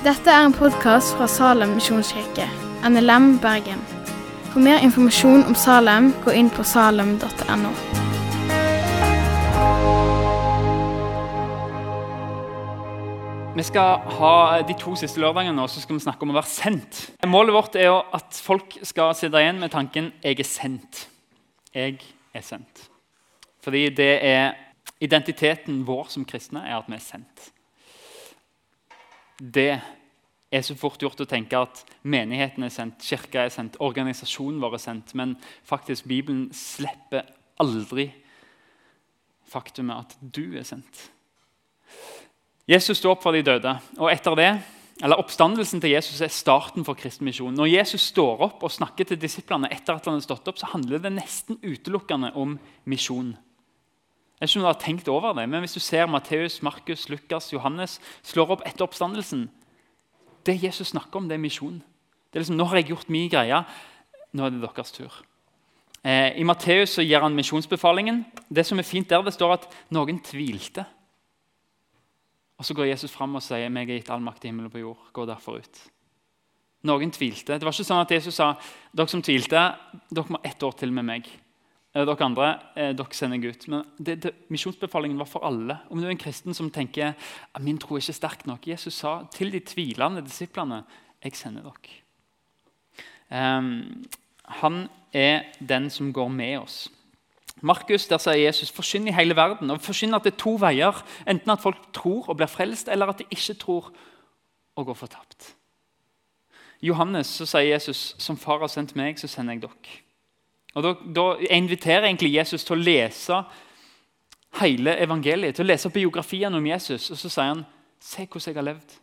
Dette er en podkast fra Salem misjonskirke, NLM Bergen. For mer informasjon om Salem, gå inn på salem.no. Vi skal ha De to siste lørdagene nå, så skal vi snakke om å være sendt. Målet vårt er jo at folk skal sitte igjen med tanken 'jeg er sendt'. Jeg er sendt. Fordi det er identiteten vår som kristne er at vi er sendt. Det er så fort gjort å tenke at menigheten er sendt, kirka er sendt, organisasjonen vår er sendt. Men faktisk, Bibelen slipper aldri faktumet at du er sendt. Jesus står opp for de døde, og etter det, eller oppstandelsen til Jesus er starten for kristen misjon. Når Jesus står opp og snakker til disiplene etter at han har stått opp, så handler det nesten utelukkende om misjon. Jeg vet ikke om du har tenkt over det, men Hvis du ser Matteus, Markus, Lukas, Johannes slår opp etter oppstandelsen Det Jesus snakker om, det er misjon. Det er liksom, Nå har jeg gjort min greie. Nå er det deres tur. Eh, I Matteus gir han misjonsbefalingen. Det som er fint der, det står at noen tvilte. Og Så går Jesus fram og sier meg er gitt all makt i himmelen og på jord. Gå derfor ut. Noen tvilte. Det var ikke sånn at Jesus sa dere som tvilte, dere må ett år til med meg. Eh, dere andre eh, dere sender ut. Men det, det, misjonsbefalingen var for alle. Om du er en kristen som tenker at min tro er ikke sterk nok Jesus sa til de tvilende disiplene jeg sender dere. Um, han er den som går med oss. Markus der sier Jesus forsyn i hele verden. og Forsyn at det er to veier. Enten at folk tror og blir frelst, eller at de ikke tror og går fortapt. Johannes så sier Jesus som far har sendt meg, så sender jeg dere. Og Da, da inviterer egentlig Jesus til å lese hele evangeliet, til å lese biografien om Jesus. Og så sier han se hvordan jeg har levd.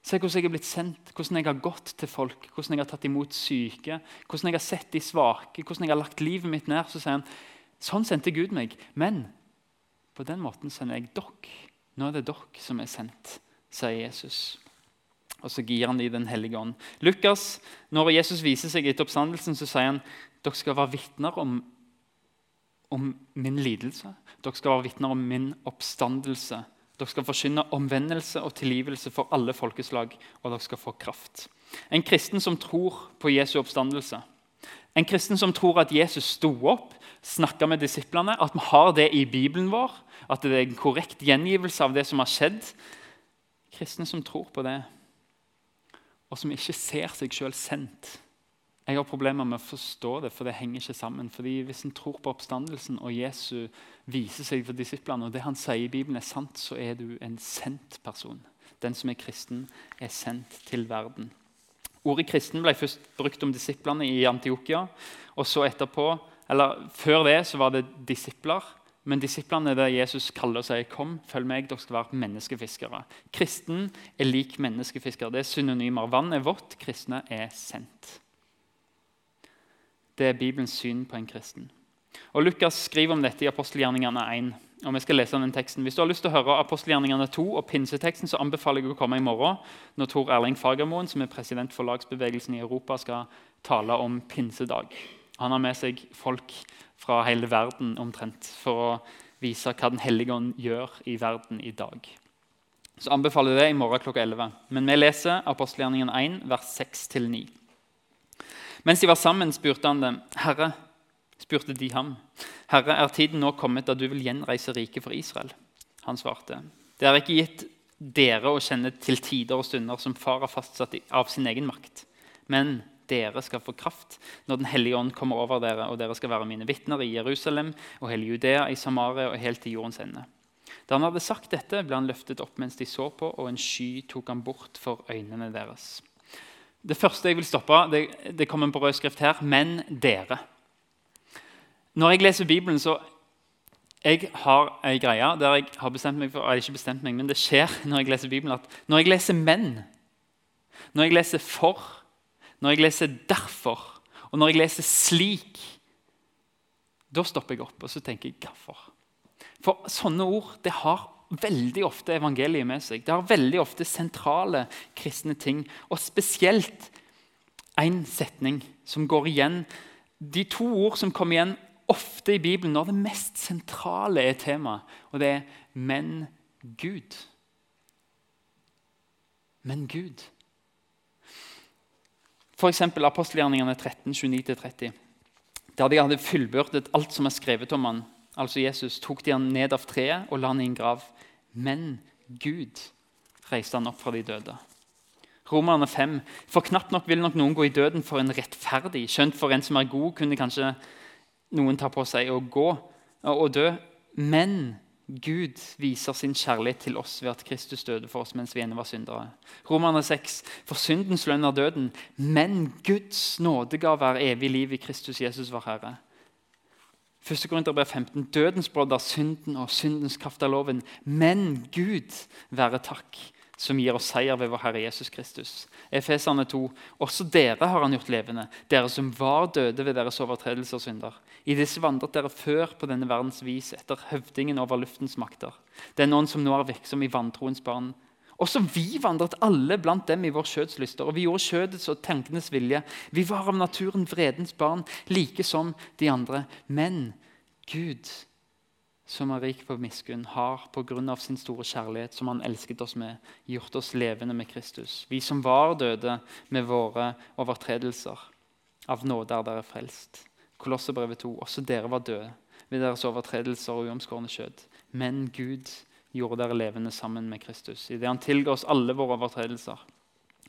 Se hvordan jeg er blitt sendt, hvordan jeg har gått til folk, hvordan jeg har tatt imot syke, hvordan jeg har sett de svake, hvordan jeg har lagt livet mitt ned. Så sier han sånn sendte Gud meg. Men på den måten sender jeg dere. Nå er det dere som er sendt, sier Jesus. Og så gir han dem Den hellige ånd. Lukas, Når Jesus viser seg etter oppstandelsen, så sier han dere skal være vitner om, om min lidelse. Dere skal være vitner om min oppstandelse. Dere skal forkynne omvendelse og tilgivelse for alle folkeslag, og dere skal få kraft. En kristen som tror på Jesu oppstandelse, en kristen som tror at Jesus sto opp, snakka med disiplene, at vi har det i Bibelen vår, at det er en korrekt gjengivelse av det som har skjedd. Kristne som tror på det, og som ikke ser seg sjøl sendt jeg har problemer med å forstå det, for det henger ikke sammen. Fordi Hvis en tror på oppstandelsen, og Jesus viser seg for disiplene, og det han sier i Bibelen er sant, så er du en sendt person. Den som er kristen, er sendt til verden. Ordet kristen ble først brukt om disiplene i Antiokia. og så etterpå, eller Før det så var det disipler. Men disiplene er det Jesus kaller og sier kom, følg meg, dere skal være menneskefiskere. Kristen er lik menneskefisker. Det er synonymer. Vann er vått, kristne er sendt. Det er Bibelens syn på en kristen. Og Lukas skriver om dette i apostelgjerningene 1. og vi skal lese den teksten. Hvis du har lyst til å høre apostelgjerningene 2 og pinseteksten, så anbefaler jeg å komme i morgen når Tor Erling Fagermoen, som er president for lagsbevegelsen i Europa, skal tale om pinsedag. Han har med seg folk fra hele verden omtrent for å vise hva Den hellige ånd gjør i verden i dag. Så anbefaler jeg det i morgen klokka 11. Men vi leser apostelgjerningen 1, vers 6-9. Mens de var sammen, spurte han dem. Herre, spurte de ham. Herre, er tiden nå kommet da du vil gjenreise riket for Israel? Han svarte. Det er ikke gitt dere å kjenne til tider og stunder som far har fastsatt av sin egen makt. Men dere skal få kraft når Den hellige ånd kommer over dere, og dere skal være mine vitner i Jerusalem og hele Judea, i Samaria og helt til jordens ende. Da han hadde sagt dette, ble han løftet opp mens de så på, og en sky tok ham bort for øynene deres. Det første jeg vil stoppe, det, det kommer på rød skrift her. Men dere. Når jeg leser Bibelen, så jeg har ei greie der jeg har bestemt meg for, jeg ikke bestemt meg, men det skjer når jeg leser Bibelen, at når jeg leser 'men', når jeg leser 'for', når jeg leser 'derfor', og når jeg leser 'slik', da stopper jeg opp og så tenker jeg 'hvorfor'. For sånne ord det har veldig ofte evangeliet med seg. Det har veldig ofte sentrale kristne ting. Og spesielt én setning som går igjen. De to ord som kommer igjen ofte i Bibelen når det mest sentrale er temaet, og det er 'men Gud'. men Gud. F.eks. apostelgjerningene 13, 29-30. Der de hadde fullbyrdet alt som er skrevet om han, altså Jesus, tok de han ned av treet og la han i en grav. Men Gud reiste han opp fra de døde. Romerne 5. For knapt nok vil nok noen gå i døden for en rettferdig. Skjønt for en som er god, kunne kanskje noen ta på seg å gå og dø. Men Gud viser sin kjærlighet til oss ved at Kristus døde for oss mens vi ennå var syndere. Romerne 6. For syndens lønn er døden, men Guds nådegave er evig liv i Kristus Jesus vår Herre. 1. Korinterbrev 15. Dødens brodd er synden og syndens kraft er loven. Men Gud være takk som gir oss seier ved vår Herre Jesus Kristus. Efeserne 2. Også dere har han gjort levende, dere som var døde ved deres overtredelser og synder. I disse vandret dere før på denne verdens vis etter høvdingen over luftens makter. Den ånd som nå er virksom i vantroens barn. Også vi vandret alle blant dem i vår skjødslyster, og vi gjorde skjødets og tenkenes vilje. Vi var av naturen vredens barn, like som de andre. Men Gud som er rik på miskunn, har pga. sin store kjærlighet, som han elsket oss med, gjort oss levende med Kristus. Vi som var døde med våre overtredelser. Av nåde er dere frelst. Kolossebrevet 2. Også dere var døde ved deres overtredelser og uomskårne skjød. Men Gud gjorde dere levende sammen med Kristus, idet han tilga oss alle våre overtredelser.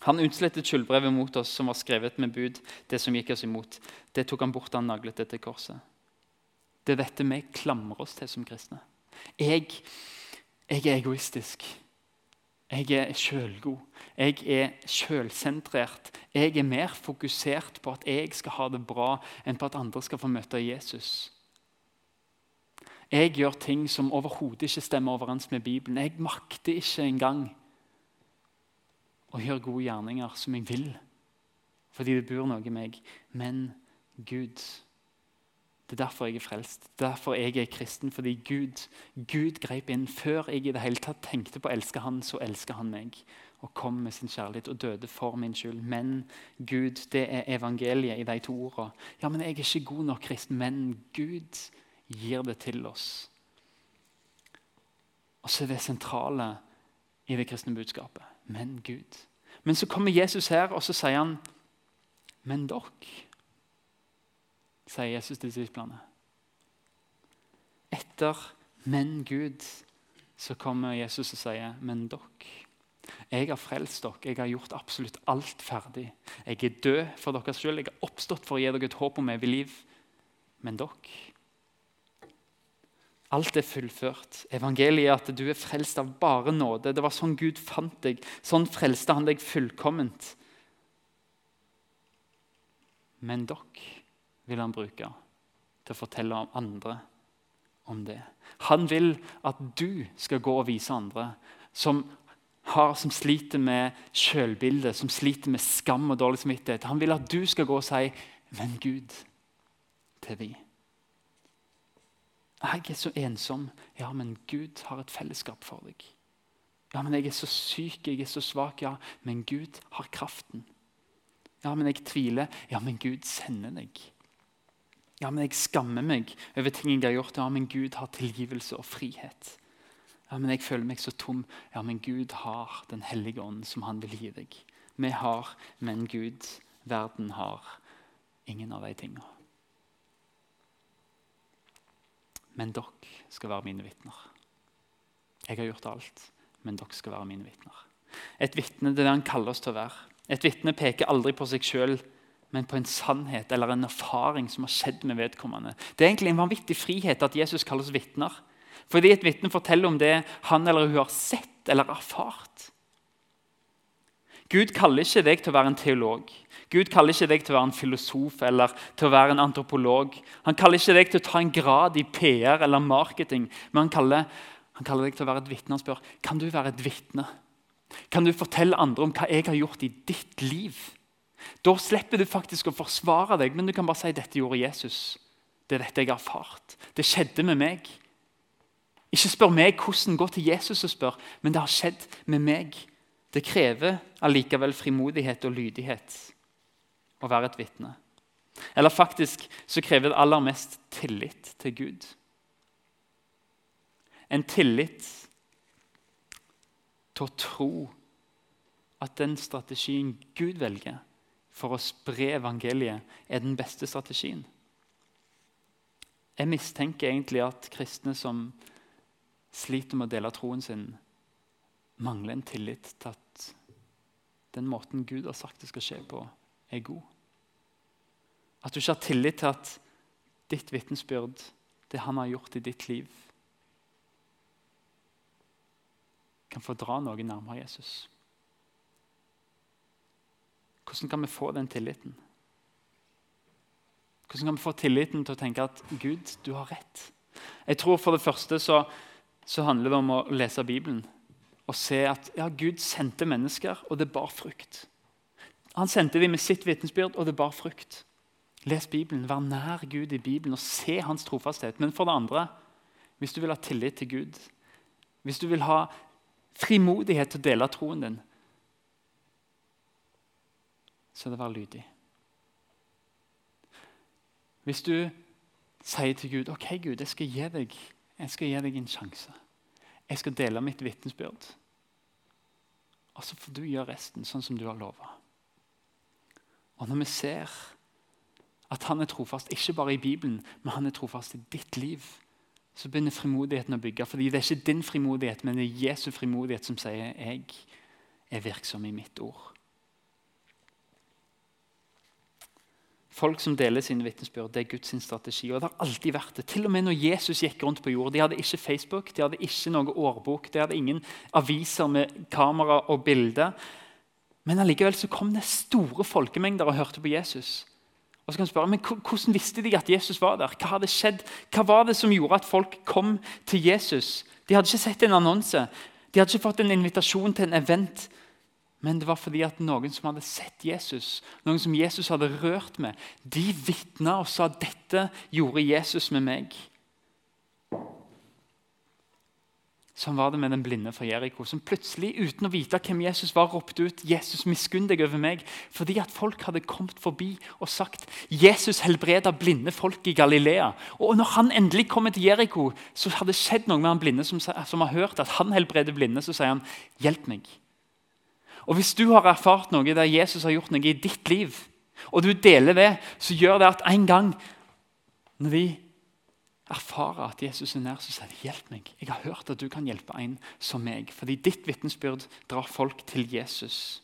Han utslettet skyldbrevet mot oss som var skrevet med bud, det som gikk oss imot. Det tok han bort da han naglet det til korset. Det er dette vi klamrer oss til som kristne. Jeg, jeg er egoistisk. Jeg er sjølgod. Jeg er sjølsentrert. Jeg er mer fokusert på at jeg skal ha det bra, enn på at andre skal få møte Jesus. Jeg gjør ting som overhodet ikke stemmer overens med Bibelen. Jeg makter ikke engang å gjøre gode gjerninger som jeg vil, fordi det bor noe i meg. Men Gud det er derfor jeg er frelst. Det er derfor jeg er kristen. Fordi Gud, Gud grep inn. Før jeg i det hele tatt tenkte på å elske Han, så elsker Han meg. Og kom med sin kjærlighet og døde for min skyld. Men Gud, det er evangeliet i de to ordene. Ja, men jeg er ikke god nok kristen. Men Gud gir det til oss. Og så er det sentrale i det kristne budskapet. Men Gud. Men så kommer Jesus her, og så sier han Men dere sier Jesus til disiplene. Etter 'men Gud' så kommer Jesus og sier 'men dere'. Jeg har frelst dere, jeg har gjort absolutt alt ferdig. Jeg er død for deres skyld, jeg har oppstått for å gi dere et håp om evig liv. Men dere Alt er fullført. Evangeliet er at du er frelst av bare nåde. Det var sånn Gud fant deg. Sånn frelste han deg fullkomment. Men dere vil han bruke til å fortelle om andre om det. Han vil at du skal gå og vise andre som, har, som sliter med selvbilde, som sliter med skam og dårlig samvittighet. Han vil at du skal gå og si 'Men Gud' til dem. Jeg er så ensom. Ja, men Gud har et fellesskap for deg. Ja, men jeg er så syk, jeg er så svak. Ja, men Gud har kraften. Ja, men jeg tviler. Ja, men Gud sender deg. Ja, men jeg skammer meg over ting jeg har gjort. Ja, men Gud har tilgivelse og frihet. Ja, men jeg føler meg så tom. Ja, men Gud har Den hellige ånd, som han vil gi deg. Vi har, men Gud, verden har ingen av de tingene. Men dere skal være mine vitner. Jeg har gjort alt, men dere skal være mine vitner. Et vitne er det han kaller oss til å være. Et vitne peker aldri på seg sjøl men på en sannhet eller en erfaring som har skjedd med vedkommende. Det er egentlig en vanvittig frihet at Jesus kalles vitner. Fordi et vitne forteller om det han eller hun har sett eller erfart. Gud kaller ikke deg til å være en teolog. Gud kaller ikke deg til å være en filosof eller til å være en antropolog. Han kaller ikke deg til å ta en grad i PR eller marketing, men han kaller, han kaller deg til å være et vitne. Han spør kan du være et vitne. Kan du fortelle andre om hva jeg har gjort i ditt liv? Da slipper du faktisk å forsvare deg, men du kan bare si dette gjorde Jesus. Det er dette jeg har erfart. Det skjedde med meg. Ikke spør meg hvordan gå til Jesus og spør, men det har skjedd med meg. Det krever allikevel frimodighet og lydighet å være et vitne. Eller faktisk så krever det aller mest tillit til Gud. En tillit til å tro at den strategien Gud velger for å spre evangeliet, er den beste strategien. Jeg mistenker egentlig at kristne som sliter med å dele troen sin, mangler en tillit til at den måten Gud har sagt det skal skje på, er god. At du ikke har tillit til at ditt vitnesbyrd, det han har gjort i ditt liv, kan få dra noen nærmere Jesus. Hvordan kan vi få den tilliten? Hvordan kan vi få tilliten til å tenke at Gud, du har rett? Jeg tror For det første så, så handler det om å lese Bibelen og se at ja, Gud sendte mennesker, og det bar frukt. Han sendte dem med sitt vitensbyrd, og det bar frukt. Les Bibelen, vær nær Gud i Bibelen og se hans trofasthet. Men for det andre, hvis du vil ha tillit til Gud, hvis du vil ha frimodighet til å dele troen din, så er det å være lydig. Hvis du sier til Gud ok Gud, jeg skal gi deg, jeg skal gi deg en sjanse. Jeg skal dele mitt vitnesbyrd. Og så får du gjøre resten sånn som du har lova. Og når vi ser at han er trofast, ikke bare i Bibelen, men han er trofast i ditt liv, så begynner frimodigheten å bygge. Fordi det er ikke din frimodighet, men det er Jesu frimodighet som sier 'jeg er virksom i mitt ord'. Folk som deler sine vitnesbyrd, det er Guds strategi. og det har alltid vært det. Til og med når Jesus gikk rundt på jord. De hadde ikke Facebook, de hadde ikke noe årbok, de hadde ingen aviser med kamera og bilde. Men allikevel så kom det store folkemengder og hørte på Jesus. Og så kan du spørre, men Hvordan visste de at Jesus var der? Hva hadde skjedd? Hva var det som gjorde at folk kom til Jesus? De hadde ikke sett en annonse. De hadde ikke fått en invitasjon til en event. Men det var fordi at noen som hadde sett Jesus, noen som Jesus hadde rørt med, de vitna og sa dette gjorde Jesus med meg. Sånn var det med den blinde fra Jeriko, som plutselig, uten å vite hvem Jesus var, ropte ut 'Jesus, miskunn deg over meg', fordi at folk hadde kommet forbi og sagt 'Jesus helbreda blinde folk i Galilea'. Og når han endelig kommer til Jeriko, så hadde det skjedd noe med han blinde som, som har hørt at han helbreder blinde. Så sier han 'Hjelp meg'. Og Hvis du har erfart noe der Jesus har gjort noe i ditt liv, og du deler det, så gjør det at en gang når vi erfarer at Jesus er nær, så sier de 'hjelp meg'. Jeg har hørt at du kan hjelpe en som meg. Fordi ditt vitnesbyrd drar folk til Jesus.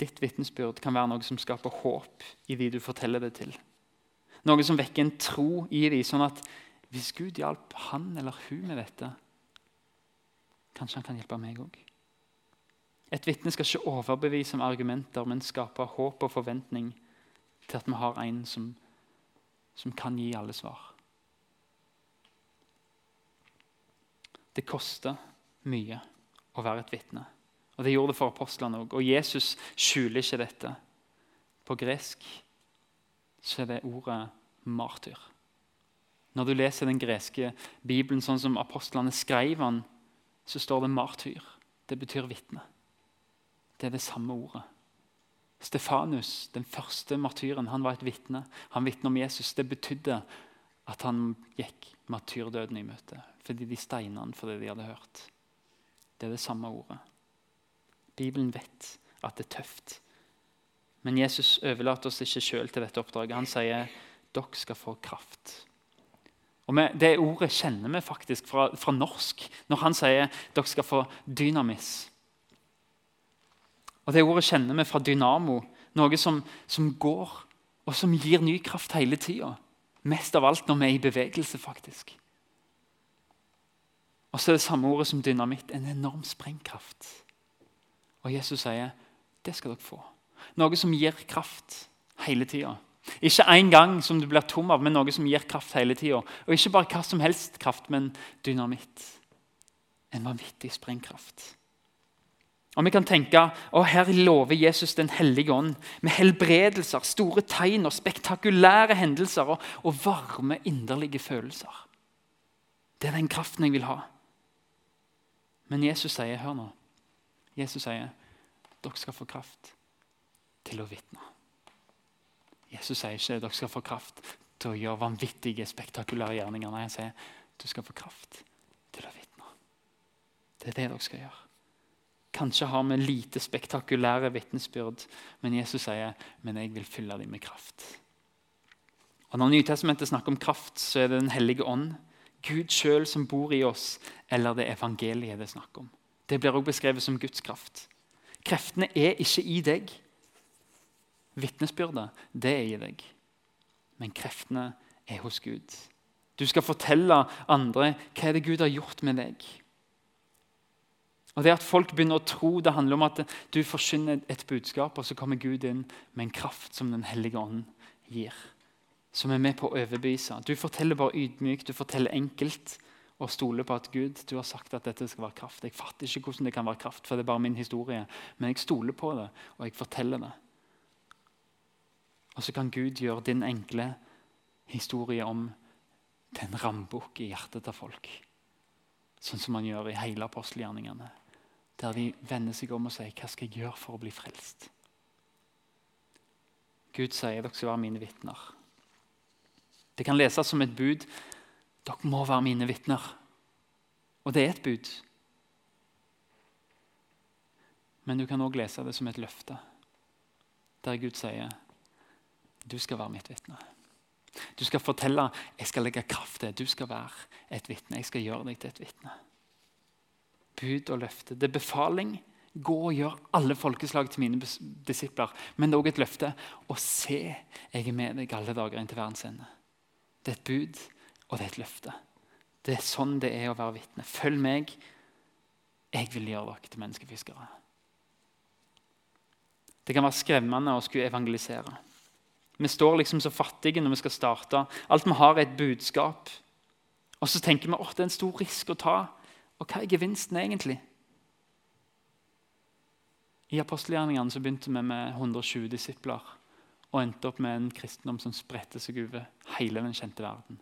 Ditt vitnesbyrd kan være noe som skaper håp i de du forteller det til. Noe som vekker en tro i de, sånn at hvis Gud hjalp han eller hun med dette, Kanskje han kan hjelpe meg òg. Et vitne skal ikke overbevise om argumenter, men skape håp og forventning til at vi har en som, som kan gi alle svar. Det koster mye å være et vitne. Og Det gjorde det for apostlene òg. Og Jesus skjuler ikke dette. På gresk så er det ordet martyr. Når du leser den greske bibelen sånn som apostlene skrev den, så står det martyr. Det betyr vitne. Det er det samme ordet. Stefanus, den første martyren, han var et vitne. Han vitnet om Jesus. Det betydde at han gikk martyrdøden i møte. Fordi de steina han for det de hadde hørt. Det er det samme ordet. Bibelen vet at det er tøft. Men Jesus overlater oss ikke sjøl til dette oppdraget. Han sier dere skal få kraft og vi, Det ordet kjenner vi faktisk fra, fra, norsk når han sier dere skal få dynamis. Og Det ordet kjenner vi fra dynamo, noe som, som går og som gir ny kraft hele tida. Mest av alt når vi er i bevegelse, faktisk. Og så er det samme ordet som dynamitt, en enorm sprengkraft. Og Jesus sier det skal dere få. Noe som gir kraft hele tida. Ikke én gang som du blir tom av, men noe som gir kraft hele tida. Og ikke bare hva som helst kraft, men dynamitt. En vanvittig sprengkraft. Og Vi kan tenke å her lover Jesus Den hellige ånd med helbredelser, store tegn og spektakulære hendelser og, og varme, inderlige følelser. Det er den kraften jeg vil ha. Men Jesus sier, hør nå, Jesus sier dere skal få kraft til å vitne. Jesus sier ikke dere skal få kraft til å gjøre vanvittige, spektakulære gjerninger. Nei, han sier du skal få kraft til å vitne. Det er det dere skal gjøre. Kanskje har vi lite spektakulære vitnesbyrd, men Jesus sier men jeg vil fylle dem med kraft. Og Når Nytestamentet snakker om kraft, så er det Den hellige ånd, Gud sjøl som bor i oss, eller det evangeliet det er snakk om. Det blir også beskrevet som Guds kraft. Kreftene er ikke i deg. Vitnesbyrdet, det er i deg. Men kreftene er hos Gud. Du skal fortelle andre hva er det Gud har gjort med deg. Og det At folk begynner å tro, det handler om at du forsyner et budskap, og så kommer Gud inn med en kraft som Den hellige ånd gir. Som er med på å overbevise. Du forteller bare ydmykt, du forteller enkelt og stoler på at Gud, du har sagt at dette skal være kraft. Jeg fatter ikke hvordan det kan være kraft, for det er bare min historie. Men jeg stoler på det, og jeg forteller det. Og så kan Gud gjøre din enkle historie om til en rambukk i hjertet til folk. Sånn som man gjør i hele apostelgjerningene. Der de vender seg om og sier 'Hva skal jeg gjøre for å bli frelst?' Gud sier dere skal være mine vitner. Det kan leses som et bud. Dere må være mine vitner. Og det er et bud. Men du kan òg lese det som et løfte, der Gud sier du skal være mitt vitne. Du skal fortelle jeg skal legge kraft til. Du skal være et vitne. Jeg skal gjøre deg til et vitne. Bud og løfte. Det er befaling. Gå og gjør alle folkeslag til mine disipler. Men det er òg et løfte. Og se, jeg er med deg alle dager inn til verdens ende. Det er et bud, og det er et løfte. Det er sånn det er å være vitne. Følg meg. Jeg vil gjøre dere til menneskefiskere. Det kan være skremmende å skulle evangelisere. Vi står liksom så fattige når vi skal starte. Alt vi har, er et budskap. Og så tenker vi at det er en stor risk å ta. Og hva er gevinsten egentlig? I apostelgjerningene så begynte vi med 120 disipler og endte opp med en kristendom som spredte seg over hele den kjente verden.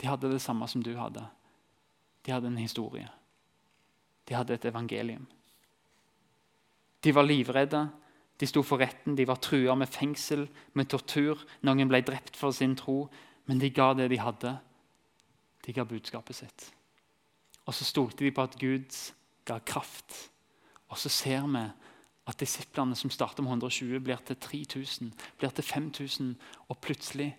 De hadde det samme som du hadde. De hadde en historie. De hadde et evangelium. De var livredde. De sto for retten, de var trua med fengsel, med tortur. Noen ble drept for sin tro, men de ga det de hadde. De ga budskapet sitt. Og så stolte de på at Gud ga kraft. Og så ser vi at disiplene som starter med 120, blir til 3000, blir til 5000, og plutselig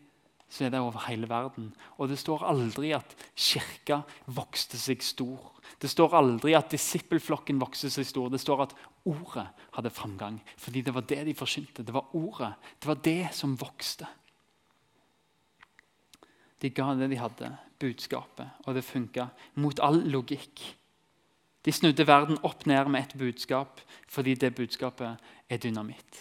så er det over hele verden. Og det står aldri at kirka vokste seg stor. Det står aldri at disippelflokken vokste seg stor. Det står at ordet hadde framgang. Fordi det var det de forsynte. Det var ordet. Det var det som vokste. De ga det de hadde, budskapet, og det funka mot all logikk. De snudde verden opp ned med et budskap fordi det budskapet er dynamitt.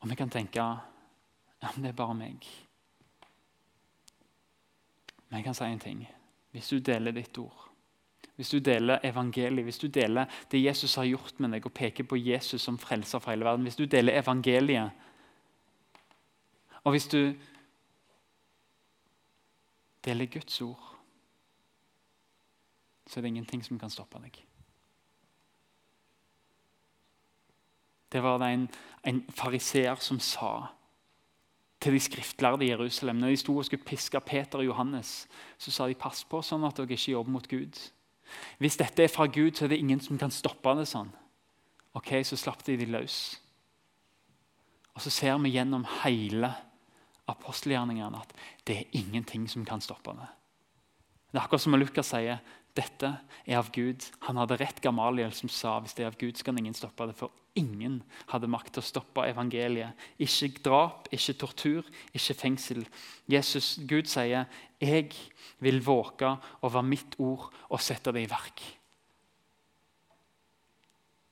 Og vi kan tenke ja, men det er bare meg. Men jeg kan si en ting. Hvis du deler ditt ord, hvis du deler evangeliet, hvis du deler det Jesus har gjort med deg, og peker på Jesus som frelser for hele verden, hvis du deler evangeliet, og hvis du deler Guds ord, så er det ingenting som kan stoppe deg. Det var det en, en fariseer som sa til de skriftlærde i Jerusalem. Når de sto og skulle piske Peter og Johannes, så sa de pass på sånn at dere ikke jobber mot Gud. Hvis dette er fra Gud, så er det ingen som kan stoppe det sånn. Ok, Så slapp de de løs. Og så ser vi gjennom hele apostelgjerningene at det er ingenting som kan stoppe det. Det er akkurat som Lukas sier dette er av Gud. Han hadde rett Gamaliel som sa hvis det er av Gud, så kan ingen stoppe det. For ingen hadde makt til å stoppe evangeliet. Ikke drap, ikke tortur, ikke fengsel. Jesus, Gud sier, 'Jeg vil våke over mitt ord og sette det i verk'.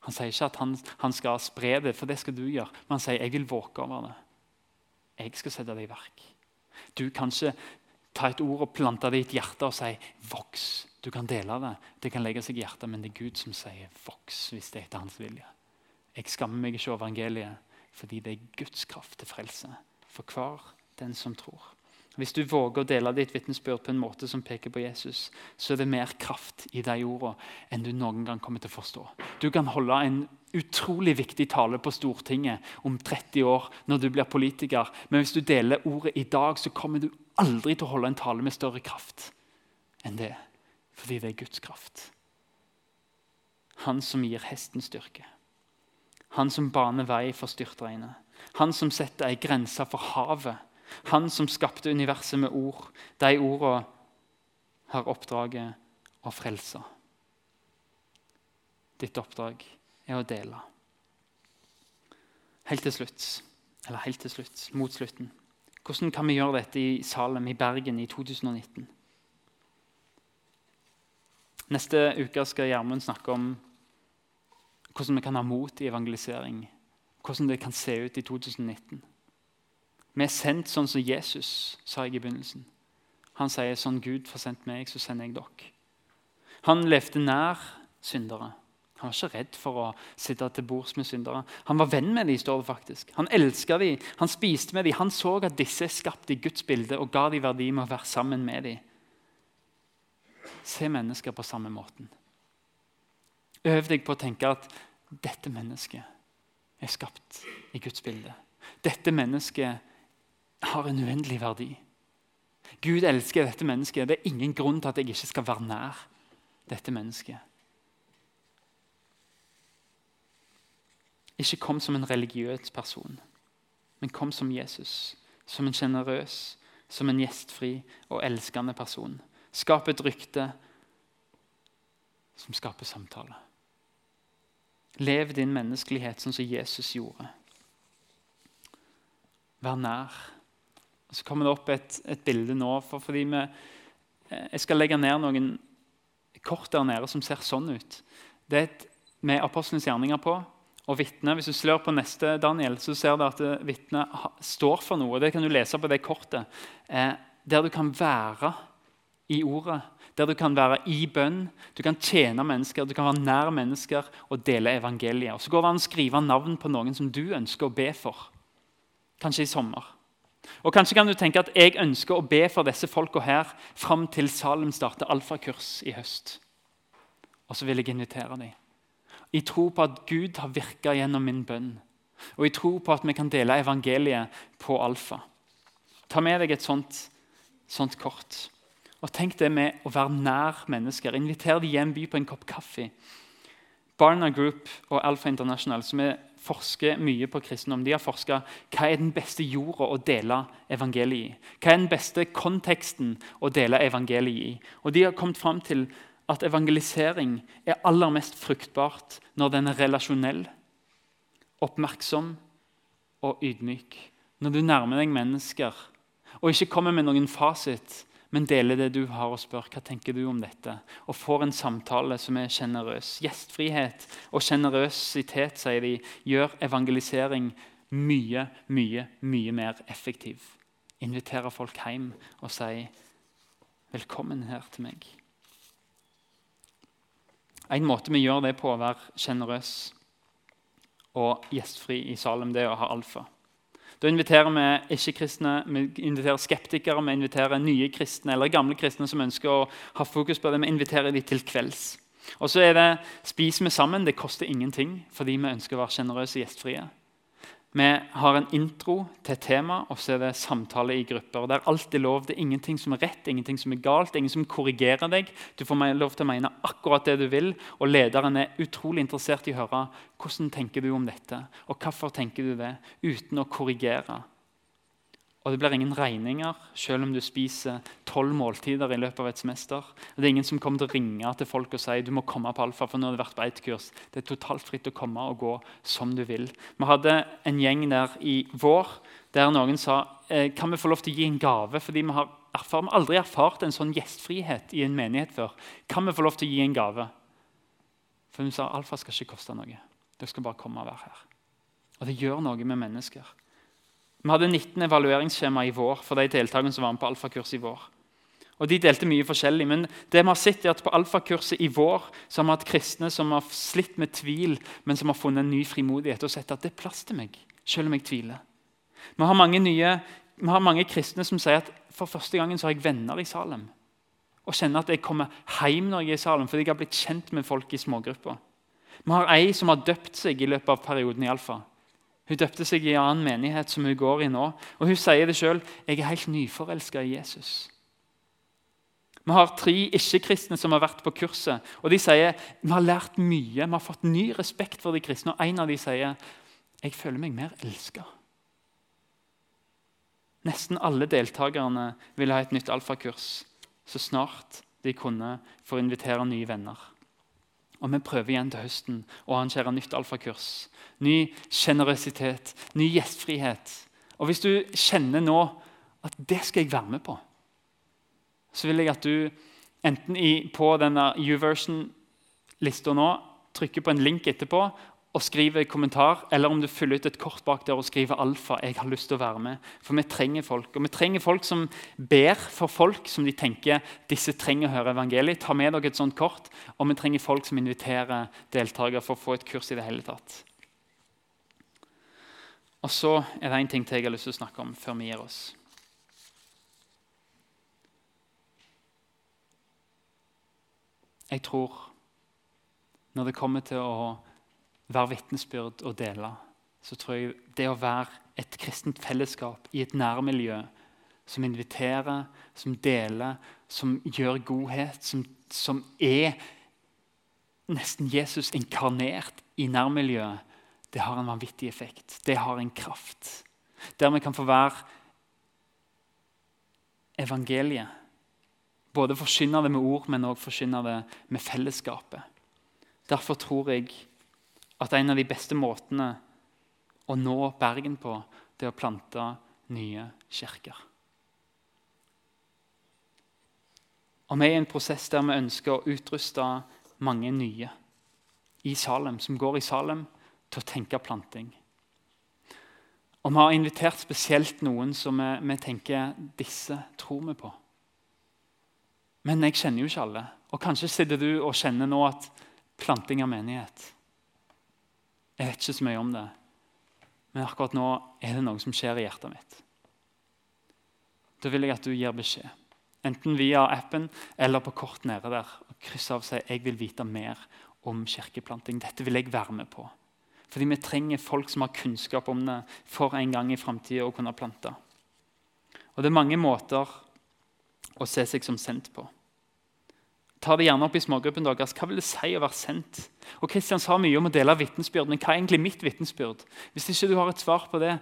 Han sier ikke at han, han skal spre det, for det skal du gjøre. Men han sier, 'Jeg vil våke over det'. Jeg skal sette det i verk. Du kan ikke ta et ord og plante det i et hjerte og si 'voks'. Du kan dele det, det kan legge seg i hjertet, men det er Gud som sier 'voks' hvis det er etter hans vilje. Jeg skammer meg ikke over evangeliet, fordi det er Guds kraft til frelse for hver den som tror. Hvis du våger å dele ditt vitnesbyrd på en måte som peker på Jesus, så er det mer kraft i de ordene enn du noen gang kommer til å forstå. Du kan holde en utrolig viktig tale på Stortinget om 30 år når du blir politiker, men hvis du deler ordet i dag, så kommer du aldri til å holde en tale med større kraft enn det. Fordi det er Guds kraft. Han som gir hesten styrke. Han som baner vei for styrtregnet. Han som setter ei grense for havet. Han som skapte universet med ord. De ordene har oppdraget å frelse. Ditt oppdrag er å dele. Helt til slutt, eller helt til slutt, mot slutten. Hvordan kan vi gjøre dette i Salem i Bergen i 2019? Neste uke skal Gjermund snakke om hvordan vi kan ha mot i evangelisering. Hvordan det kan se ut i 2019. Vi er sendt sånn som Jesus sa jeg i begynnelsen. Han sier sånn Gud får sendt meg, så sender jeg dere. Han levde nær syndere. Han var ikke redd for å sitte til bords med syndere. Han var venn med dem, står det faktisk. Han elska dem, han spiste med dem. Han så at disse er skapt i Guds bilde og ga dem verdi med å være sammen med dem. Se mennesker på samme måten. Øv deg på å tenke at dette mennesket er skapt i Guds bilde. Dette mennesket har en uendelig verdi. Gud elsker dette mennesket. Det er ingen grunn til at jeg ikke skal være nær dette mennesket. Ikke kom som en religiøs person, men kom som Jesus. Som en sjenerøs, som en gjestfri og elskende person. Skap et rykte som skaper samtale. Lev din menneskelighet sånn som Jesus gjorde. Vær nær. Så kommer det opp et, et bilde nå. For fordi vi, eh, jeg skal legge ned noen kort der nede som ser sånn ut. Det er et, med apostlenes gjerninger på. Og vitne, Hvis du slår på neste, Daniel, så ser du at eh, vitnet står for noe. Det kan du lese på det kortet. Eh, der du kan være i ordet der du kan være i bønn, du kan tjene mennesker, du kan være nær mennesker og dele evangeliet. Og så går det an å skrive navn på noen som du ønsker å be for. Kanskje i sommer. Og Kanskje kan du tenke at jeg ønsker å be for disse folka her fram til Salem starter alfakurs i høst. Og så vil jeg invitere dem. I tro på at Gud har virka gjennom min bønn. Og i tro på at vi kan dele evangeliet på alfa. Ta med deg et sånt, sånt kort. Og Tenk det med å være nær mennesker. Inviter dem hjem, by på en kopp kaffe. Barna Group og Alfa International, som forsker mye på kristendom, de har forska hva er den beste jorda å dele evangeliet i. Hva er den beste konteksten å dele evangeliet i. Og De har kommet fram til at evangelisering er aller mest fruktbart når den er relasjonell, oppmerksom og ydmyk. Når du nærmer deg mennesker og ikke kommer med noen fasit, men deler det du har, og spør hva tenker du om dette. Og får en samtale som er sjenerøs. Gjestfrihet og sjenerøsitet sier de, gjør evangelisering mye, mye, mye mer effektiv. Invitere folk hjem og si 'velkommen her til meg'. En måte vi gjør det på, å være sjenerøs og gjestfri i Salem, det er å ha alfa. Da inviterer vi ikke-kristne, vi inviterer skeptikere, vi inviterer nye kristne eller gamle kristne som ønsker å ha fokus på det. Vi inviterer dem til kvelds. Og så er det Spis vi sammen. Det koster ingenting fordi vi ønsker å være sjenerøse og gjestfrie. Vi har en intro til tema, og så er det samtale i grupper. Det er alltid lov. Det er ingenting som er rett, ingenting som er galt, ingen som korrigerer deg. Du får lov til å mene akkurat det du vil, og lederen er utrolig interessert i å høre hvordan tenker du om dette, og hvorfor tenker du det, uten å korrigere. Og det blir ingen regninger selv om du spiser tolv måltider i løpet av et semester. Det er ingen som kommer til å ringe til folk og si du må komme på alfa. for nå har Det vært på et kurs. Det er totalt fritt å komme og gå som du vil. Vi hadde en gjeng der i vår der noen sa eh, kan vi få lov til å gi en gave. fordi vi har, erfart, vi har aldri erfart en sånn gjestfrihet i en menighet før. Kan vi få lov til å gi en gave? For hun sa alfa skal ikke koste noe. Dere skal bare komme og være her. Og det gjør noe med mennesker. Vi hadde 19 evalueringsskjema i vår for de deltakerne som var med på alfakurs i vår. Og De delte mye forskjellig, men det vi har sett er at på alfakurset i vår så har vi hatt kristne som har slitt med tvil, men som har funnet en ny frimodighet og sett at det er plass til meg, selv om jeg tviler. Vi har mange, nye, vi har mange kristne som sier at for første gangen så har jeg venner i Salem. Og kjenner at jeg kommer hjem når jeg er i Salem, fordi jeg har blitt kjent med folk i smågrupper. Vi har ei som har døpt seg i løpet av perioden i Alfa. Hun døpte seg i en annen menighet som hun går i nå. Og Hun sier det sjøl. Jeg er helt nyforelska i Jesus. Vi har tre ikke-kristne som har vært på kurset. og De sier vi har lært mye, vi har fått ny respekt for de kristne. og En av de sier jeg føler meg mer elska. Nesten alle deltakerne ville ha et nytt alfakurs så snart de kunne for å invitere nye venner. Og Vi prøver igjen til høsten å arrangere nytt alfakurs. Ny sjenerøsitet, ny gjestfrihet. Og Hvis du kjenner nå at det skal jeg være med på, så vil jeg at du enten i, på denne YouVersion-lista nå trykker på en link etterpå og skriver kommentar, eller om du fyller ut et kort bak der og skriver 'alfa'. jeg har lyst til å være med. For vi trenger folk. Og vi trenger folk som ber for folk som de tenker disse trenger å høre evangeliet. Ta med dere et sånt kort. Og vi trenger folk som inviterer deltakere for å få et kurs i det hele tatt. Og så er det én ting til jeg har lyst til å snakke om før vi gir oss. Jeg tror når det kommer til å være vitnesbyrd og dele, så tror jeg det å være et kristent fellesskap i et nærmiljø som inviterer, som deler, som gjør godhet, som, som er nesten Jesus inkarnert i nærmiljøet, det har en vanvittig effekt. Det har en kraft. Der vi kan få være evangeliet. Både forkynne det med ord, men også forkynne det med fellesskapet. Derfor tror jeg at en av de beste måtene å nå Bergen på, det er å plante nye kirker. Og Vi er i en prosess der vi ønsker å utruste mange nye i Salem, som går i Salem, til å tenke planting. Og Vi har invitert spesielt noen som vi, vi tenker disse tror vi på. Men jeg kjenner jo ikke alle. Og Kanskje sitter du og kjenner nå at planting av menighet jeg vet ikke så mye om det, men akkurat nå er det noe som skjer i hjertet mitt. Da vil jeg at du gir beskjed, enten via appen eller på kort nede der. og Kryss av seg 'Jeg vil vite mer om kirkeplanting'. Dette vil jeg være med på. Fordi vi trenger folk som har kunnskap om det for en gang i framtida å kunne plante. Og det er mange måter å se seg som sendt på. Ta det gjerne opp i smågruppen deres. Hva vil det si å være sendt? Og Kristian sa mye om å dele vitnesbyrd, men hva er egentlig mitt vitnesbyrd? Hvis ikke du har et svar på det,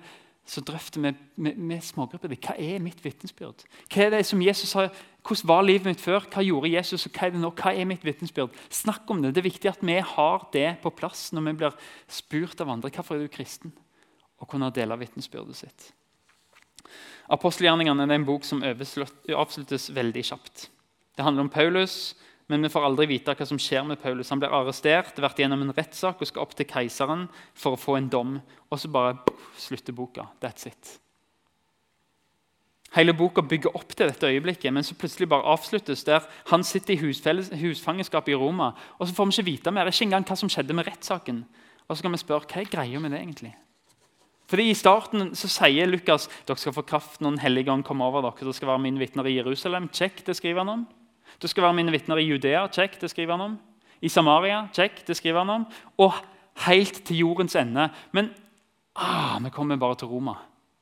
så drøfter vi med, med, med smågrupper. Hva er mitt vitnesbyrd? Hva er det som Jesus sa? Hvordan var livet mitt før? Hva gjorde Jesus? og Hva er det nå? Hva er mitt vitnesbyrd? Snakk om det. Det er viktig at vi har det på plass når vi blir spurt av andre. Hvorfor er du kristen? Å kunne dele vitnesbyrdet sitt. Apostelgjerningene er en bok som avsluttes veldig kjapt. Det handler om Paulus men vi får aldri vite hva som skjer med Paulus. Han blir arrestert, vært gjennom en rettssak og skal opp til keiseren for å få en dom. Og så bare slutter boka. That's it. Hele boka bygger opp til dette øyeblikket, men så plutselig bare avsluttes der han sitter i husfangenskap i Roma. Og så får vi ikke vite mer, ikke engang hva som skjedde med rettssaken. Og så kan vi spørre hva er greia med det egentlig? Fordi I starten så sier Lukas dere skal få kraft når Den hellige ånd kommer over dere. Dere skal være mine vitner i Jerusalem. Check, det skriver han om. Du skal være mine vitner i Judea. Check, det skriver han om. I Samaria. Check, det skriver han om. Og helt til jordens ende. Men ah, vi kommer bare til Roma,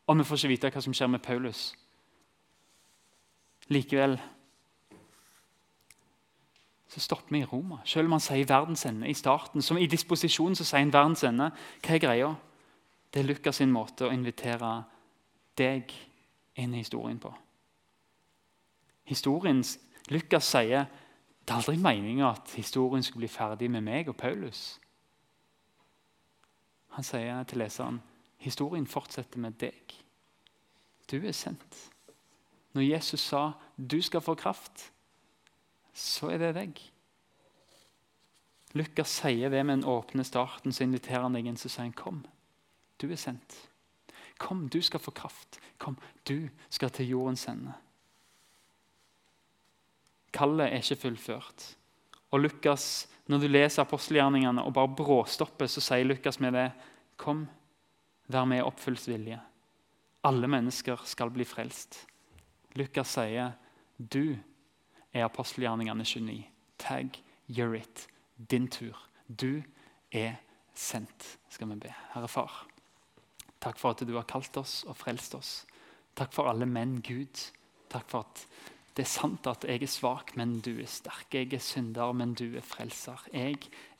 og vi får ikke vite hva som skjer med Paulus. Likevel så stopper vi i Roma. Selv om han sier verdens ende i starten. Som i disposisjonen så sier han verdens ende. Hva er greia? Det er Lukas sin måte å invitere deg inn i historien på. Historiens Lukas sier det er aldri meninga at historien skulle bli ferdig med meg og Paulus. Han sier til leseren historien fortsetter med deg. Du er sendt. Når Jesus sa 'du skal få kraft', så er det deg. Lukas sier det med den åpne starten, så inviterer han deg inn så sier han, 'Kom, du er sendt'. Kom, du skal få kraft. Kom, du skal til jordens ende. Kallet er ikke fullført. Og Lukas, Når du leser apostelgjerningene og bare bråstopper, så sier Lukas med det Kom, vær med i oppfylt vilje. Alle mennesker skal bli frelst. Lukas sier du er apostelgjerningene 29. Tag, you're it. Din tur. Du er sendt, skal vi be. Herre Far, takk for at du har kalt oss og frelst oss. Takk for alle menn, Gud. Takk for at Det er sant at jeg er svak, men du er sterk. Jeg er synder, men du er frelser. Jeg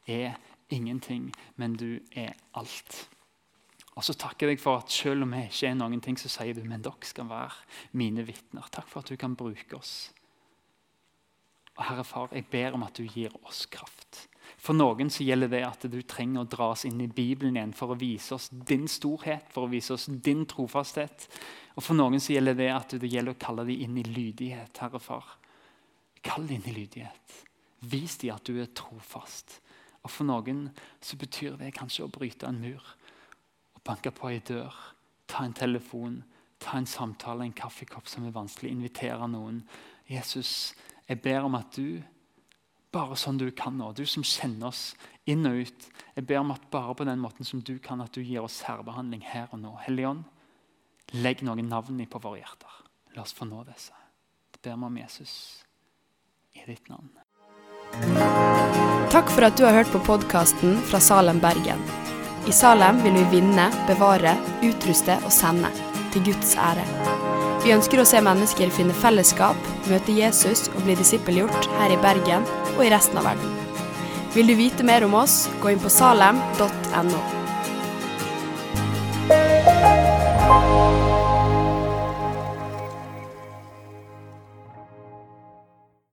er ingenting, men du er alt. Og så takker jeg deg for at selv om jeg ikke er noen ting, så sier du men dere skal være mine vitner. Takk for at du kan bruke oss. Og Herre Far, jeg ber om at du gir oss kraft. For noen så gjelder det at du trenger å dra oss inn i Bibelen igjen for å vise oss din storhet, for å vise oss din trofasthet. Og for noen så gjelder det at det gjelder å kalle dem inn i lydighet, Herre Far. Kall dem inn i lydighet. Vis dem at du er trofast. Og for noen så betyr det kanskje å bryte en mur banke på ei dør, ta en telefon, ta en samtale, en kaffekopp som er vanskelig, invitere noen. Jesus, jeg ber om at du, bare sånn du kan nå, du som kjenner oss inn og ut Jeg ber om at bare på den måten som du kan, at du gir oss særbehandling her og nå. Helligånd, legg noen navn på våre hjerter. La oss få nå disse. Det ber vi om Jesus i ditt navn. Takk for at du har hørt på podkasten fra Salem, Bergen. I Salem vil vi vinne, bevare, utruste og sende, til Guds ære. Vi ønsker å se mennesker finne fellesskap, møte Jesus og bli disippelgjort her i Bergen og i resten av verden. Vil du vite mer om oss, gå inn på salem.no.